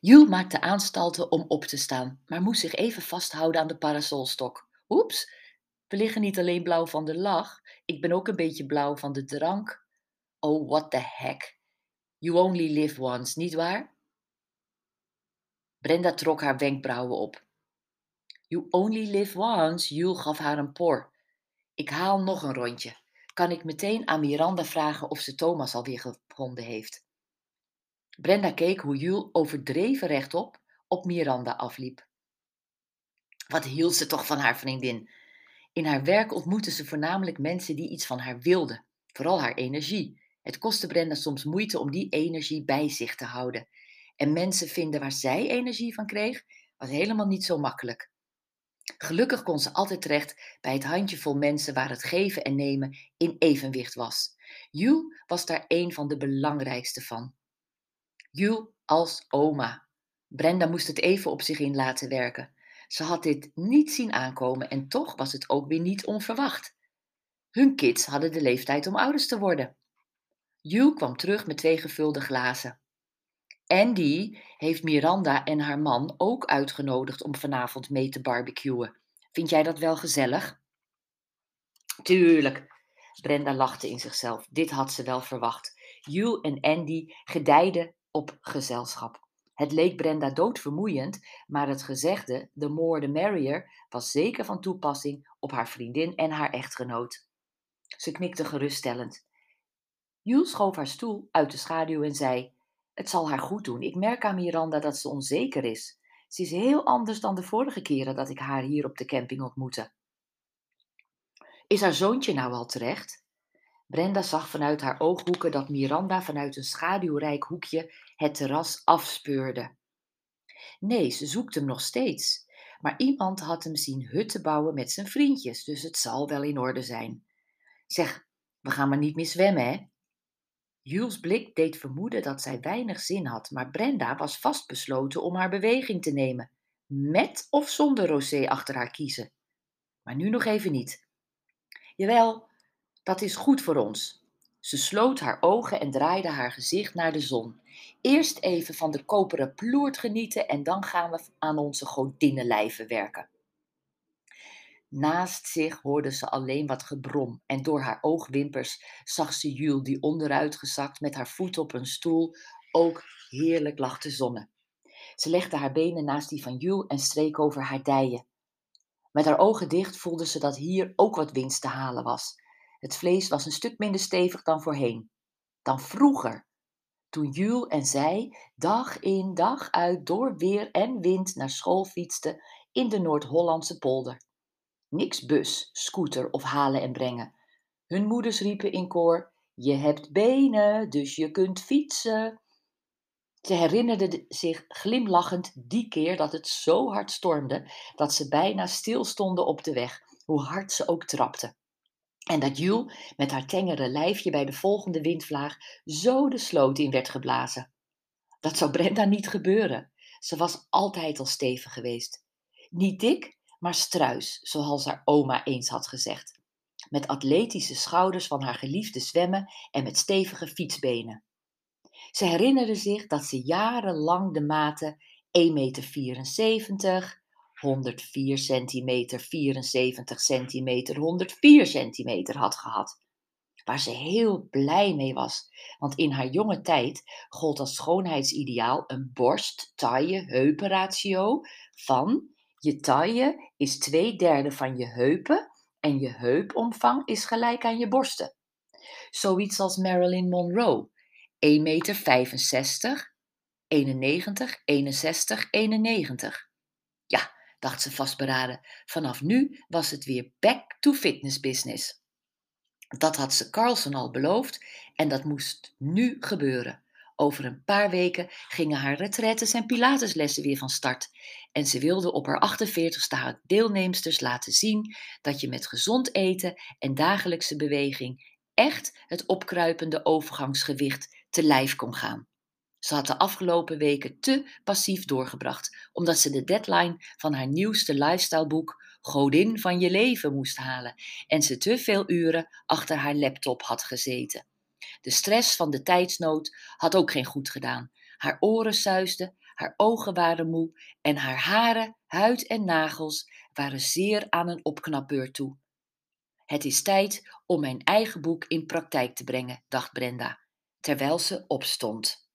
Jules maakte aanstalten om op te staan, maar moest zich even vasthouden aan de parasolstok. Oeps, we liggen niet alleen blauw van de lach, ik ben ook een beetje blauw van de drank. Oh, what the heck. You only live once, niet waar? Brenda trok haar wenkbrauwen op. You only live once, Jules gaf haar een por. Ik haal nog een rondje. Kan ik meteen aan Miranda vragen of ze Thomas alweer gevonden heeft? Brenda keek hoe Jules overdreven rechtop op Miranda afliep. Wat hield ze toch van haar vriendin? In haar werk ontmoette ze voornamelijk mensen die iets van haar wilden, vooral haar energie. Het kostte Brenda soms moeite om die energie bij zich te houden. En mensen vinden waar zij energie van kreeg, was helemaal niet zo makkelijk. Gelukkig kon ze altijd terecht bij het handjevol mensen waar het geven en nemen in evenwicht was. Jules was daar een van de belangrijkste van. Jules als oma. Brenda moest het even op zich in laten werken. Ze had dit niet zien aankomen en toch was het ook weer niet onverwacht. Hun kids hadden de leeftijd om ouders te worden. Jules kwam terug met twee gevulde glazen. Andy heeft Miranda en haar man ook uitgenodigd om vanavond mee te barbecuen. Vind jij dat wel gezellig? Tuurlijk. Brenda lachte in zichzelf. Dit had ze wel verwacht. Jules en Andy gedijden op gezelschap. Het leek Brenda doodvermoeiend, maar het gezegde, the more the merrier, was zeker van toepassing op haar vriendin en haar echtgenoot. Ze knikte geruststellend. Jules schoof haar stoel uit de schaduw en zei: Het zal haar goed doen. Ik merk aan Miranda dat ze onzeker is. Ze is heel anders dan de vorige keren dat ik haar hier op de camping ontmoette. Is haar zoontje nou al terecht? Brenda zag vanuit haar ooghoeken dat Miranda vanuit een schaduwrijk hoekje het terras afspeurde. Nee, ze zoekt hem nog steeds. Maar iemand had hem zien hutten bouwen met zijn vriendjes, dus het zal wel in orde zijn. Zeg, we gaan maar niet meer zwemmen, hè? Jules' blik deed vermoeden dat zij weinig zin had, maar Brenda was vastbesloten om haar beweging te nemen, met of zonder rosé achter haar kiezen. Maar nu nog even niet. Jawel, dat is goed voor ons. Ze sloot haar ogen en draaide haar gezicht naar de zon. Eerst even van de koperen ploert genieten en dan gaan we aan onze godinnenlijven werken. Naast zich hoorde ze alleen wat gebrom en door haar oogwimpers zag ze Jules die onderuitgezakt met haar voet op een stoel ook heerlijk lag te zonnen. Ze legde haar benen naast die van Jules en streek over haar dijen. Met haar ogen dicht voelde ze dat hier ook wat winst te halen was. Het vlees was een stuk minder stevig dan voorheen. Dan vroeger, toen Jules en zij dag in dag uit door weer en wind naar school fietsten in de Noord-Hollandse polder. Niks bus, scooter of halen en brengen. Hun moeders riepen in koor: Je hebt benen, dus je kunt fietsen. Ze herinnerde zich glimlachend die keer dat het zo hard stormde dat ze bijna stilstonden op de weg, hoe hard ze ook trapten. En dat Jules met haar tengere lijfje bij de volgende windvlaag zo de sloot in werd geblazen. Dat zou Brenda niet gebeuren. Ze was altijd al stevig geweest. Niet dik, maar struis, zoals haar oma eens had gezegd. Met atletische schouders van haar geliefde zwemmen en met stevige fietsbenen. Ze herinnerde zich dat ze jarenlang de maten 1,74 meter, 104 centimeter, 74 centimeter, 104 centimeter had gehad. Waar ze heel blij mee was, want in haar jonge tijd gold als schoonheidsideaal een borst-taille-heupenratio van je taille is twee derde van je heupen en je heupomvang is gelijk aan je borsten. Zoiets als Marilyn Monroe, 1,65 meter, 91, 61, 91. Ja, dacht ze vastberaden, vanaf nu was het weer back to fitness business. Dat had ze Carlson al beloofd en dat moest nu gebeuren. Over een paar weken gingen haar retretes en pilateslessen weer van start. En ze wilde op haar 48ste haar deelnemsters laten zien dat je met gezond eten en dagelijkse beweging echt het opkruipende overgangsgewicht te lijf kon gaan. Ze had de afgelopen weken te passief doorgebracht, omdat ze de deadline van haar nieuwste lifestyleboek Godin van je leven moest halen en ze te veel uren achter haar laptop had gezeten. De stress van de tijdsnood had ook geen goed gedaan. Haar oren suisden, haar ogen waren moe en haar haren, huid en nagels waren zeer aan een opknapbeurt toe. Het is tijd om mijn eigen boek in praktijk te brengen, dacht Brenda, terwijl ze opstond.